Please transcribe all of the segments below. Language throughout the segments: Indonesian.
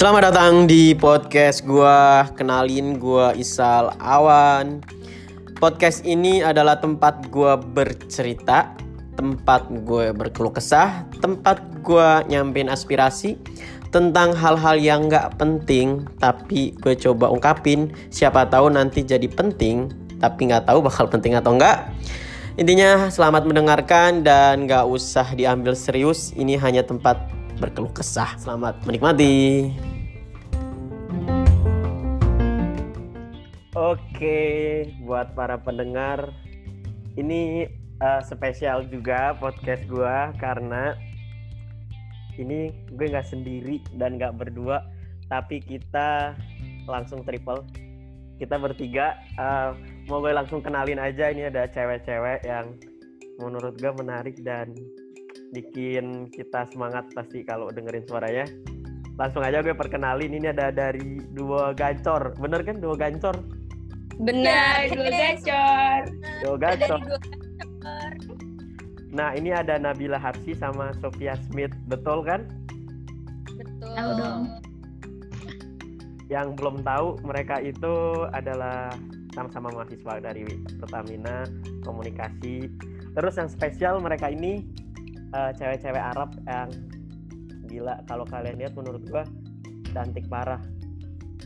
Selamat datang di podcast gua. Kenalin gua Isal Awan. Podcast ini adalah tempat gua bercerita, tempat gue berkeluh kesah, tempat gua nyampein aspirasi tentang hal-hal yang gak penting tapi gue coba ungkapin. Siapa tahu nanti jadi penting tapi nggak tahu bakal penting atau enggak intinya selamat mendengarkan dan gak usah diambil serius. Ini hanya tempat berkeluh kesah. Selamat menikmati Oke, buat para pendengar, ini uh, spesial juga podcast gue karena ini gue nggak sendiri dan nggak berdua, tapi kita langsung triple. Kita bertiga, uh, mau gue langsung kenalin aja ini ada cewek-cewek yang menurut gue menarik dan bikin kita semangat pasti kalau dengerin suaranya. Langsung aja gue perkenalin ini ada dari dua gancor, bener kan dua gancor? Benar, dua gacor. Dua gacor. Nah, ini ada Nabila Hapsi sama Sofia Smith, betul kan? Betul. Tahu dong. Yang belum tahu, mereka itu adalah sama-sama mahasiswa dari Pertamina Komunikasi. Terus yang spesial mereka ini uh, cewek-cewek Arab yang gila. Kalau kalian lihat menurut gua cantik parah.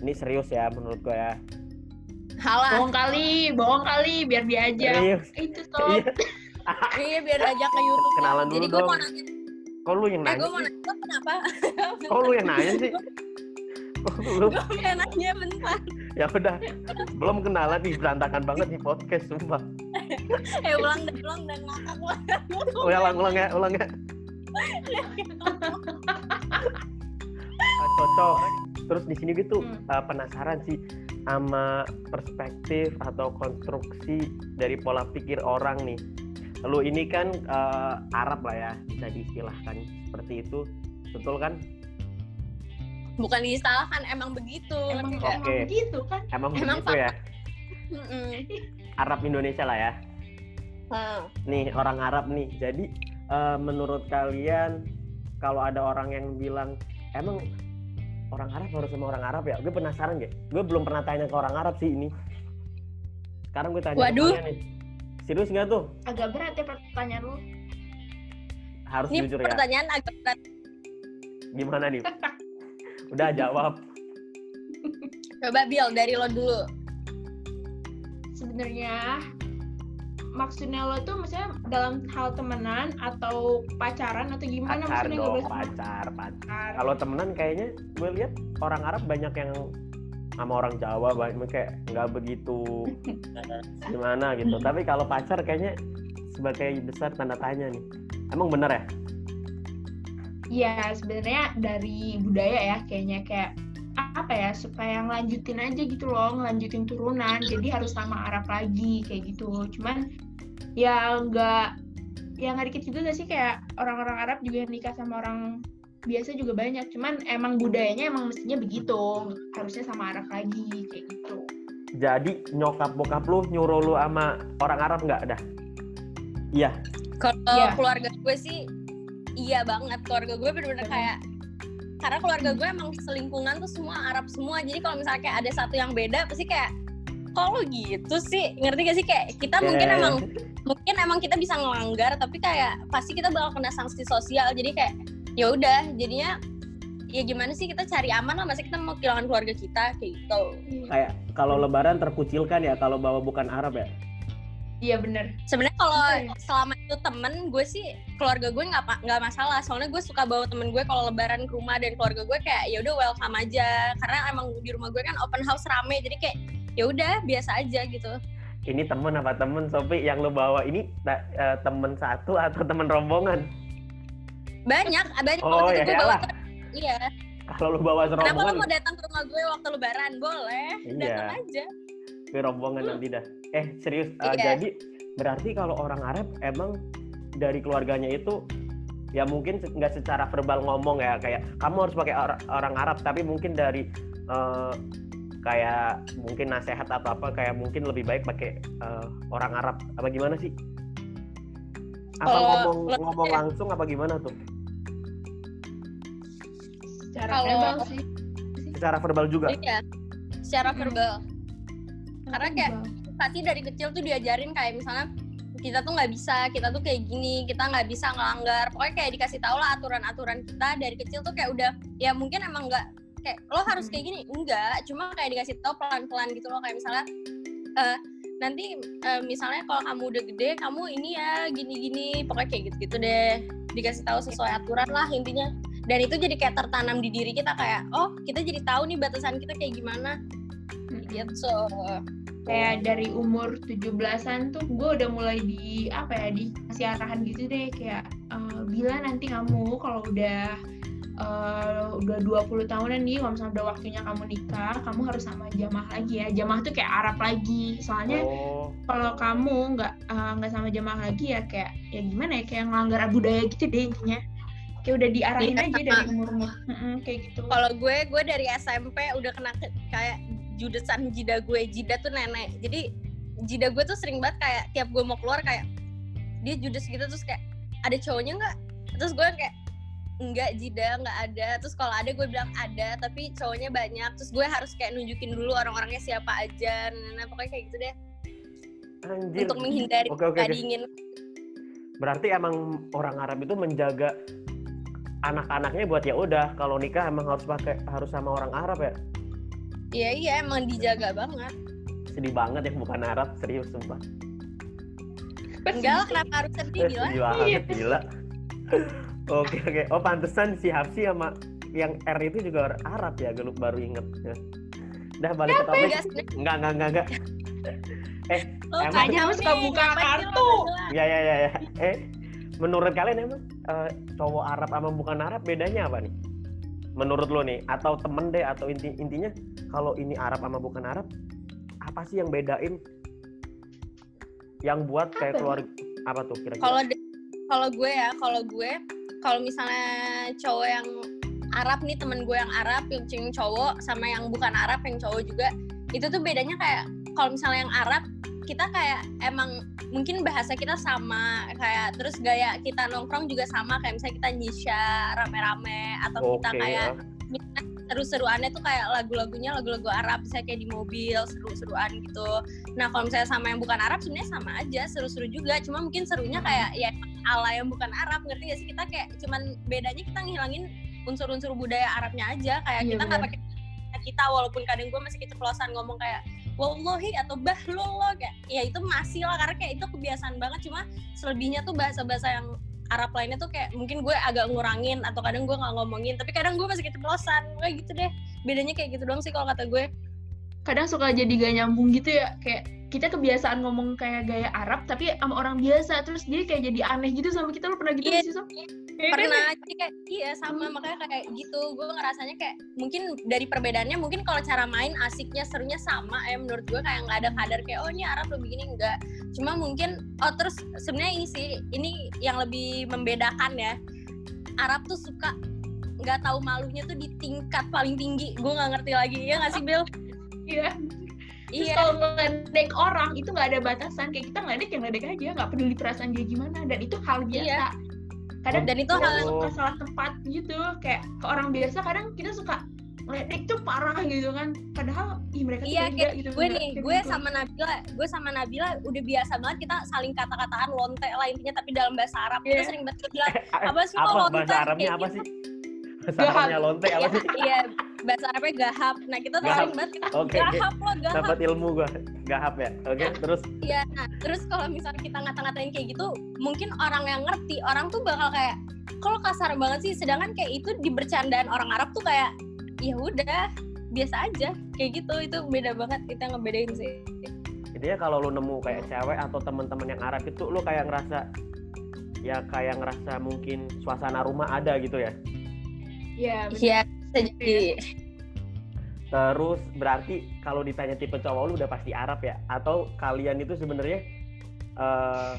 Ini serius ya menurut gua ya. Halah. Bohong kali, bohong kali, biar dia aja. Serius. Itu sob. Iya. Iya biar aja ke YouTube. Kenalan dulu Jadi gue dong. mau nanya, Kok lu yang eh nanya? gue mau nanya kenapa? Kok lu yang nanya sih? Lu? gue pengen nanya bentar. Ya udah, belum kenalan nih berantakan banget di podcast sumpah. Eh ulang deh, ulang dan ngakak ulang. Ulang, ulang ya, ulang ya. Ah, cocok. Terus di sini gitu Hmm. uh, penasaran sih sama perspektif atau konstruksi dari pola pikir orang nih. Lu ini kan uh, Arab lah ya, bisa diistilahkan seperti itu. Betul kan? Bukan disalahkan, emang begitu. Emang, Ngerti nggak? emang begitu kan? Emang, Emang begitu ya? Arab Indonesia lah ya. Hmm. nih orang Arab nih. Jadi eh, menurut kalian kalau ada orang yang bilang emang orang Arab harus sama orang Arab ya? Gue penasaran deh. Gue belum pernah tanya ke orang Arab sih ini. Sekarang gue tanya Waduh. nih. Serius nggak tuh? Agak berat ya pertanyaan lu. Harus Ini jujur ya. pertanyaan agak berat. Gimana nih? Udah jawab. Coba Bill dari lo dulu. Sebenarnya maksudnya lo tuh misalnya dalam hal temenan atau pacaran atau gimana Pacar maksudnya dong, boleh pacar. pacar. Kalau temenan kayaknya gue lihat orang Arab banyak yang sama orang Jawa banyak kayak nggak begitu gimana gitu. Tapi kalau pacar kayaknya sebagai besar tanda tanya nih. Emang bener ya? Iya, sebenarnya dari budaya ya kayaknya kayak apa ya supaya ngelanjutin aja gitu loh, ngelanjutin turunan. Jadi harus sama Arab lagi kayak gitu. Cuman ya nggak ya nggak dikit juga gak sih kayak orang-orang Arab juga yang nikah sama orang biasa juga banyak. Cuman emang budayanya emang mestinya begitu. Harusnya sama Arab lagi kayak gitu. Jadi nyokap bokap lu nyuruh lu sama orang Arab nggak ada? Iya. Kalau Iya. keluarga gue sih iya banget. Keluarga gue bener-bener kayak karena keluarga gue emang selingkungan tuh semua Arab semua. Jadi kalau misalnya kayak ada satu yang beda pasti kayak kok lo gitu sih? Ngerti gak sih kayak kita mungkin Ya, ya. emang mungkin emang kita bisa ngelanggar tapi kayak pasti kita bakal kena sanksi sosial. Jadi kayak ya udah jadinya ya gimana sih kita cari aman lah masa kita mau kehilangan keluarga kita kayak gitu. Kayak kalau Lebaran terkucilkan ya kalau bawa bukan Arab ya. Iya bener. Sebenarnya kalau Iya. selama itu temen gue sih keluarga gue nggak nggak masalah soalnya gue suka bawa temen gue kalau lebaran ke rumah dan keluarga gue kayak ya udah welcome aja karena emang di rumah gue kan open house rame jadi kayak ya udah biasa aja gitu Ini temen apa temen Sofi yang lu bawa ini eh, temen satu atau temen rombongan? banyak banyak Oh, waktu ya itu gue bawa elah. iya Kalau lu bawa kenapa lo serombongan, mau datang ke rumah gue waktu lebaran boleh Iya. datang aja ke rombongan nanti dah. Eh serius, eh, Iya. jadi berarti kalau orang Arab emang dari keluarganya itu ya mungkin nggak secara verbal ngomong ya kayak kamu harus pakai or- orang Arab, tapi mungkin dari eh, kayak mungkin nasihat atau apa kayak mungkin lebih baik pakai eh, orang Arab apa gimana sih? Apa Kalau ngomong lebih- ngomong langsung apa gimana tuh? Secara Kalau- verbal sih. secara verbal juga iya secara Mm-mm. verbal karena kayak pasti dari kecil tuh diajarin kayak misalnya kita tuh nggak bisa kita tuh kayak gini kita nggak bisa ngelanggar pokoknya kayak dikasih tau lah aturan-aturan kita dari kecil tuh kayak udah ya mungkin emang nggak kayak lo harus kayak gini. Enggak cuma kayak dikasih tau pelan-pelan gitu loh. Kayak misalnya eh, nanti eh, misalnya kalau kamu udah gede kamu ini ya gini-gini pokoknya kayak gitu-gitu deh. Dikasih tahu sesuai aturan lah intinya. Dan itu jadi kayak tertanam di diri kita kayak oh kita jadi tahu nih batasan kita kayak gimana. Mm-mm. gitu. Kayak dari umur 17-an tuh gue udah mulai di apa ya dikasih arahan gitu deh. Kayak eh, bila nanti kamu kalau udah eh, udah 20 tahunan nih kalau misalnya udah waktunya kamu nikah kamu harus sama jamaah lagi ya. Jamaah tuh kayak Arab lagi. Soalnya oh. kalau kamu nggak eh, nggak sama jamaah lagi ya kayak ya gimana ya kayak ngelanggar budaya gitu deh intinya. Kayak udah diarahin aja sama. dari umur umur kayak gitu. Kalau gue gue dari SMP udah kena ke- kayak judesan jida gue. Jida tuh nenek. Jadi jida gue tuh sering banget kayak tiap gue mau keluar kayak dia judes gitu terus kayak ada cowoknya nggak? Terus gue kayak enggak jida nggak ada. Terus kalau ada gue bilang ada tapi cowoknya banyak. Terus gue harus kayak nunjukin dulu orang-orangnya siapa aja nah pokoknya kayak gitu deh. Anjir. Untuk menghindari oke, nggak oke. diingin berarti emang orang Arab itu menjaga anak-anaknya buat ya udah kalau nikah emang harus pakai harus sama orang Arab ya? Iya iya emang dijaga banget. Sedih banget ya bukan Arab serius sumpah. Enggak lah kenapa harus sedih Eh, gila. sedih banget gila oke oke. Oh pantesan si Hapsi sama yang R itu juga Arab ya gue baru inget. Ya. udah balik ke topik. Enggak, sebenarnya enggak enggak enggak enggak. Lo Emang- kacau Kayaknya suka buka kartu. ya ya ya ya. Eh menurut kalian emang eh, cowok Arab sama bukan Arab bedanya apa nih? Menurut lo nih atau temen deh atau inti intinya kalau ini Arab sama bukan Arab apa sih yang bedain? Yang buat kayak Apa ya? keluar apa tuh kira-kira? Kalau kalau gue ya kalau gue kalau misalnya cowok yang Arab nih temen gue yang Arab yang cowok sama yang bukan Arab yang cowok juga itu tuh bedanya kayak kalau misalnya yang Arab kita kayak emang mungkin bahasa kita sama kayak terus gaya kita nongkrong juga sama kayak misalnya kita nyisha rame-rame atau kita Oke, kayak ah. Seru-seruannya tuh kayak lagu-lagunya lagu-lagu Arab misalnya kayak di mobil seru-seruan gitu. Nah kalau misalnya sama yang bukan Arab sebenarnya sama aja seru-seru juga. Cuma mungkin serunya kayak ya ala yang bukan Arab ngerti gak sih? Kita kayak cuman bedanya kita ngilangin unsur-unsur budaya Arabnya aja. Kayak Iya, kita nggak pakai kita walaupun kadang gue masih keceplosan ngomong kayak wallahi atau bahlullah kayak ya itu masih lah karena kayak itu kebiasaan banget. Cuma selebihnya tuh bahasa-bahasa yang Arab lainnya tuh kayak mungkin gue agak ngurangin atau kadang gue nggak ngomongin tapi kadang gue masih keceplosan. Kayak gitu deh. Bedanya kayak gitu doang sih kalau kata gue. Kadang suka jadi gak nyambung gitu ya. Kayak kita kebiasaan ngomong kayak gaya Arab tapi sama orang biasa. Terus dia kayak jadi aneh gitu sama kita. Lu pernah gitu nggak sih kan? Pernah aja kayak iya sama. Makanya kayak gitu. Gue ngerasanya kayak mungkin dari perbedaannya mungkin kalau cara main asiknya serunya sama ya. Menurut gue kayak nggak ada kadar kayak oh ini Arab lebih gini. Enggak cuma mungkin oh terus sebenarnya ini sih ini yang lebih membedakan ya. Arab tuh suka nggak tahu malunya tuh di tingkat paling tinggi. Gue nggak ngerti lagi. Ya nggak sih Bill iya. Terus iya. kalau ngeledek orang itu nggak ada batasan. Kayak kita ngeledek yang ngeledek aja. Nggak peduli perasaan dia gimana. Dan itu hal biasa. Iya. Kadang dan itu hal suka salah tempat gitu kayak ke orang biasa kadang kita suka ngeledek tuh parah gitu kan padahal ih mereka tuh Iya, beda kayak gitu gue nih gue gitu. sama Nabila gue sama Nabila udah biasa banget kita saling kata-kataan lonte lah intinya tapi dalam bahasa Arab kita Iya. sering banget bilang apa sih apa lonte bahasa Arabnya apa gitu? sih bahasa. Arabnya lonte apa Iya, sih iya bahasa Arabnya gahap. Nah kita tuh Gahap. banget kita oke. gahap loh gahap. Dapat ilmu gua. Gahap ya. Oke terus? Iya, nah terus kalau misalnya kita ngata-ngatain kayak gitu, mungkin orang yang ngerti, orang tuh bakal kayak, kalau kasar banget sih, sedangkan kayak itu di bercandaan orang Arab tuh kayak, ya udah biasa aja, kayak gitu, itu beda banget. Kita ngebedain sih. intinya kalau lu nemu kayak cewek atau teman-teman yang Arab itu lu kayak ngerasa ya kayak ngerasa mungkin suasana rumah ada gitu ya? Iya, bener. Iya, bisa jadi. terus berarti kalau ditanya tipe cowok lu udah pasti Arab ya atau kalian itu sebenarnya eh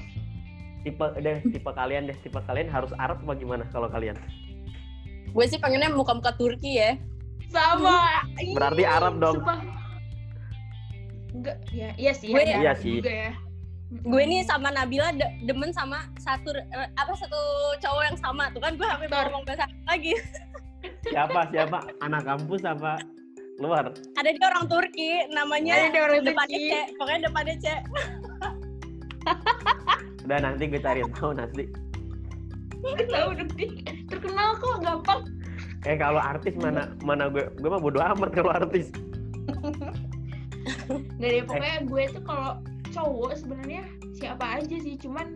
tipe deh tipe kalian deh tipe kalian harus Arab apa gimana kalau kalian Gue sih pengennya muka-muka Turki ya. sama Berarti Arab dong. sumpah. enggak ya iya sih Gue- Iya Arab sih. juga ya Gue nih sama Nabila de- demen sama satu eh, apa satu cowok yang sama tuh kan gue hampir ngomong bahasa lagi. siapa siapa? Anak kampus apa? Luar. Ada dia orang Turki, namanya Ada dia orang depannya Turki. C, pokoknya depannya C. udah nanti gue cari tahu nanti Gak tahu nanti terkenal kok gampang. eh kalau artis mana? Mana gue? Gue mah bodo amat kalau artis. Dari pokoknya gue tuh kalau cowok sebenarnya siapa aja sih, cuman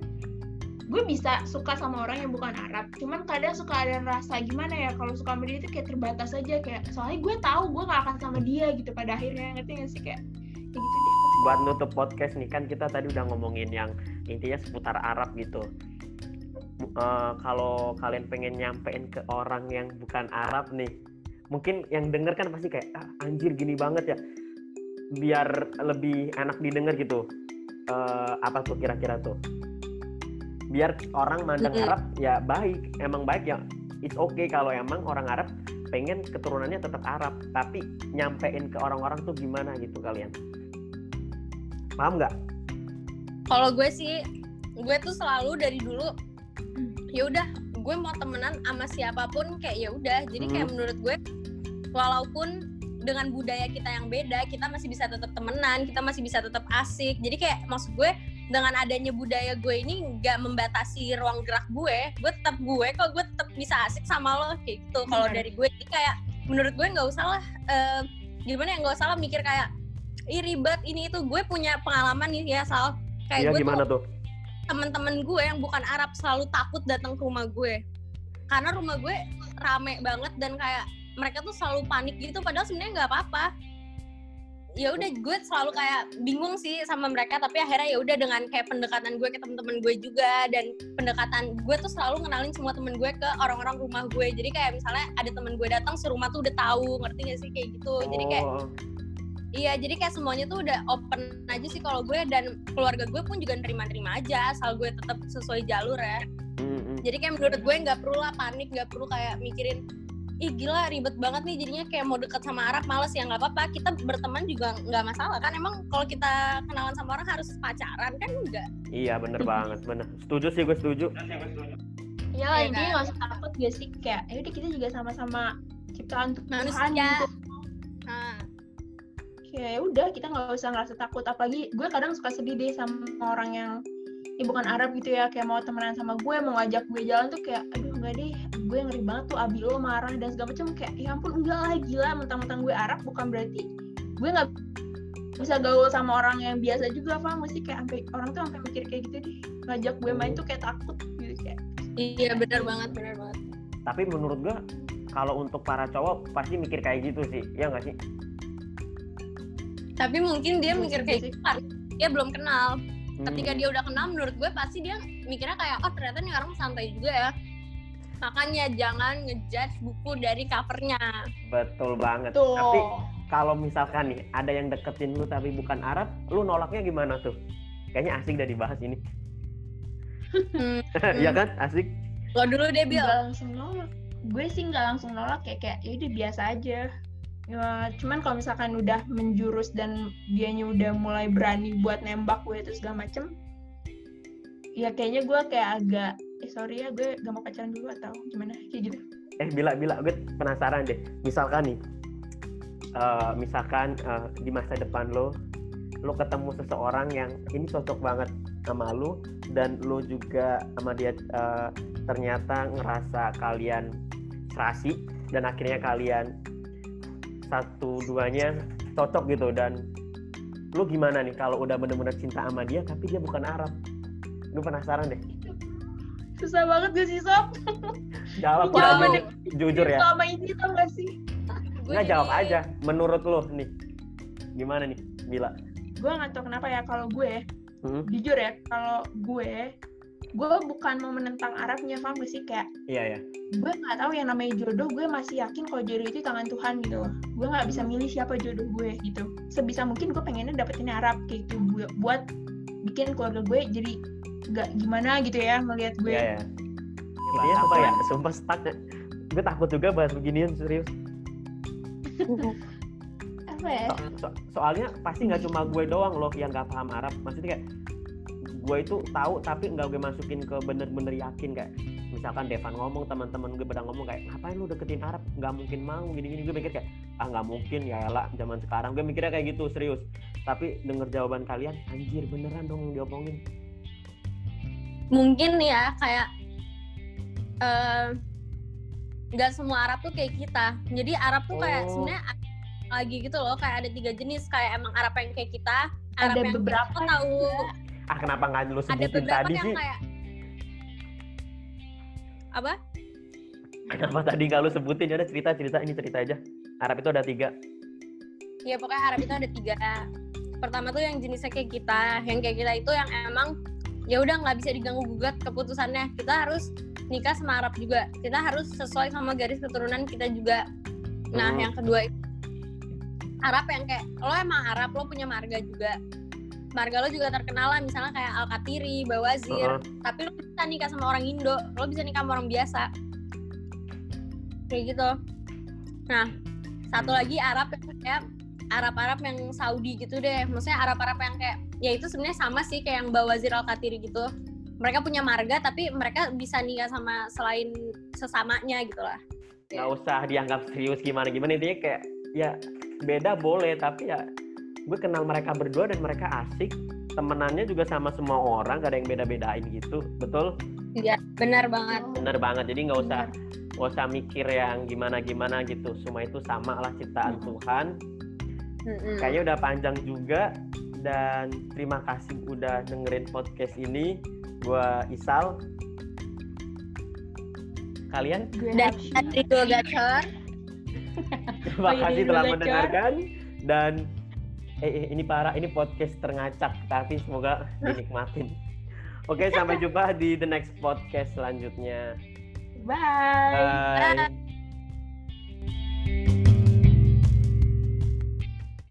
gue bisa suka sama orang yang bukan Arab. Cuman kadang suka ada rasa gimana ya kalau suka sama dia itu kayak terbatas aja kayak soalnya gue tahu gue gak akan sama dia gitu pada akhirnya ngerti gak sih kayak ya gitu deh. buat nutup podcast nih kan kita tadi udah ngomongin yang intinya seputar Arab gitu Eh, kalau kalian pengen nyampein ke orang yang bukan Arab nih mungkin yang denger kan pasti kayak ah, anjir gini banget ya biar lebih enak didengar gitu Eh, apa tuh kira-kira tuh biar orang mandang Mm-mm. Arab ya baik emang baik ya it's okay kalau emang orang Arab pengen keturunannya tetap Arab tapi nyampein ke orang-orang tuh gimana gitu kalian paham nggak Kalau gue sih, gue tuh selalu dari dulu ya udah gue mau temenan sama siapa pun kayak ya udah. Jadi kayak menurut gue walaupun dengan budaya kita yang beda, kita masih bisa tetap temenan, kita masih bisa tetap asik. Jadi kayak maksud gue dengan adanya budaya gue ini nggak membatasi ruang gerak gue, gue tetap gue kok gue tetap bisa asik sama lo kayak gitu. Kalau Bener. dari gue Jadi kayak menurut gue nggak usah lah eh, gimana ya nggak usah lah mikir kayak ih ribet ini itu gue punya pengalaman nih ya Sal kayak Iya gue gimana tuh tuh teman-teman gue yang bukan Arab selalu takut datang ke rumah gue karena rumah gue rame banget dan kayak mereka tuh selalu panik gitu padahal sebenarnya nggak apa-apa ya udah gue selalu kayak bingung sih sama mereka tapi akhirnya ya udah dengan kayak pendekatan gue ke teman-teman gue juga dan pendekatan gue tuh selalu ngenalin semua temen gue ke orang-orang rumah gue jadi kayak misalnya ada temen gue datang serumah tuh udah tahu ngerti gak sih kayak gitu jadi kayak Oh, Iya, jadi kayak semuanya tuh udah open aja sih kalau gue dan keluarga gue pun juga nerima-nerima aja asal gue tetap sesuai jalur ya. mm, mm. Jadi kayak menurut gue nggak perlu lah panik, nggak perlu kayak mikirin ih gila ribet banget nih jadinya. Kayak mau deket sama Arab males. Ya nggak apa-apa. Kita berteman juga nggak masalah. Kan emang kalau kita kenalan sama orang harus pacaran kan enggak? Iya bener banget bener. Setuju sih gue setuju. Ya Iya intinya kan? nggak usah takut gak sih. Kayak ya udah kita juga sama-sama ciptaan Tuhan manusia. Gitu. nah. Kayak ya udah kita nggak usah ngerasa takut. Apalagi gue kadang suka sedih deh sama orang yang ya bukan Arab gitu ya. Kayak mau temenan sama gue mau ngajak gue jalan tuh kayak aduh enggak deh gue ngeri banget tuh abi lo marah dan segala macam kayak ya ampun enggak lah gila mentang-mentang gue Arab bukan berarti gue nggak bisa gaul sama orang yang biasa juga paham gak sih kayak sampai orang tuh sampai mikir kayak gitu deh ngajak gue main tuh kayak takut gitu kayak. Iya benar banget benar banget. Tapi menurut gue kalau untuk para cowok pasti mikir kayak gitu sih ya nggak sih? Tapi mungkin dia Iya mikir kayak iya sih. gitu dia belum kenal. Hmm, ketika dia udah kenal menurut gue pasti dia mikirnya kayak oh ternyata nih orang santai juga ya makanya jangan ngejudge buku dari covernya. Betul banget. Tuh tapi kalau misalkan nih ada yang deketin lu tapi bukan Arab lu nolaknya gimana tuh? Kayaknya asik dah dibahas ini. Iya kan? Asik. Lo dulu deh Bil. Langsung nolak. Gue sih nggak langsung nolak. Kayak kayak ya udah biasa aja. Ya, cuman kalau misalkan udah menjurus dan dianya udah mulai berani buat nembak gue terus segala macem ya kayaknya gue kayak agak eh sorry ya gue gak mau pacaran dulu atau gimana? Kayak gitu. Eh bila bila. Gue penasaran deh. Misalkan nih eh, misalkan eh, di masa depan lo lo ketemu seseorang yang ini cocok banget sama lo dan lo juga sama dia eh, ternyata ngerasa kalian serasi dan akhirnya kalian satu duanya cocok gitu dan lo gimana nih kalau udah bener-bener cinta sama dia tapi dia bukan Arab? Gue penasaran deh susah banget gue sih sob? Jawab Jawab aja. jujur ya. selama ini tau gak sih? Gue Nggak jawab aja. Menurut lo nih, gimana nih, Bila? gue nggak tahu kenapa ya kalau gue Hmm? jujur ya kalau gue gue bukan mau menentang Arabnya paham gak sih? Kayak Iya ya. gue nggak tahu yang namanya jodoh gue masih yakin kalau jodoh itu tangan Tuhan gitu loh. Gue nggak bisa milih siapa jodoh gue gitu. Sebisa mungkin gue pengennya dapetin Arab kayak gitu bu- buat bikin keluarga gue jadi nggak gimana gitu ya melihat gue Iya ya. Intinya apa ya? Sumpah stuck. Gue takut juga bahas beginian serius. apa ya So- so- soalnya pasti nggak cuma gue doang loh yang nggak paham Arab. Maksudnya kayak gue itu tahu tapi nggak gue masukin ke bener-bener yakin kayak misalkan Devan ngomong teman-teman gue pada ngomong kayak ngapain lu deketin Arab? Nggak mungkin mau gini-gini. Gue mikir kayak ah nggak mungkin ya lah zaman sekarang. Gue mikirnya kayak gitu serius. Tapi denger jawaban kalian anjir beneran dong yang diomongin. Mungkin ya kayak eh, nggak semua Arab tuh kayak kita. Jadi Arab tuh kayak Oh. sebenarnya lagi gitu loh kayak ada tiga jenis. Kayak emang Arab yang kayak kita Arab Ada yang beberapa lo tahu ah kenapa nggak lu sebutin tadi yang sih? kayak apa? Kenapa tadi nggak lu sebutin? Ya udah cerita cerita. Ini cerita aja. Arab itu ada tiga. Ya pokoknya Arab itu ada tiga. Pertama tuh yang jenisnya kayak kita yang kayak kita itu yang emang ya udah nggak bisa diganggu gugat keputusannya. Kita harus nikah sama Arab juga. Kita harus sesuai sama garis keturunan kita juga. Nah Hmm. yang kedua itu Arab yang kayak lo emang Arab lo punya marga juga marga lo juga terkenal lah misalnya kayak Al Katiri, Bawazir. Heeh. tapi lo bisa nikah sama orang Indo lo bisa nikah sama orang biasa. Kayak gitu. Nah satu lagi Arab yang kayak Arab-Arab yang Saudi gitu deh. Maksudnya Arab-Arab yang kayak ya itu sebenarnya sama sih kayak yang Bawazir Al Katiri gitu. Mereka punya marga tapi mereka bisa nikah sama selain sesamanya gitu lah. Nggak usah dianggap serius gimana gimana intinya kayak ya beda boleh tapi ya gue kenal mereka berdua dan mereka asik. Temenannya juga sama semua orang gak ada yang beda bedain gitu. Betul? Iya benar banget. Bener banget. Jadi nggak usah nggak usah mikir yang gimana gimana gitu. Semua itu sama lah ciptaan Mm-mm. Tuhan. Mm-mm. kayaknya udah panjang juga. Dan terima kasih udah dengerin podcast ini. Gua Isal. Kalian? Gue dan dua gacor terima Oh iya, kasih ini telah dulu, mendengarkan. Dan eh, eh, ini parah ini podcast terngacak tapi semoga dinikmatin. Oke sampai jumpa di the next podcast selanjutnya. Bye. bye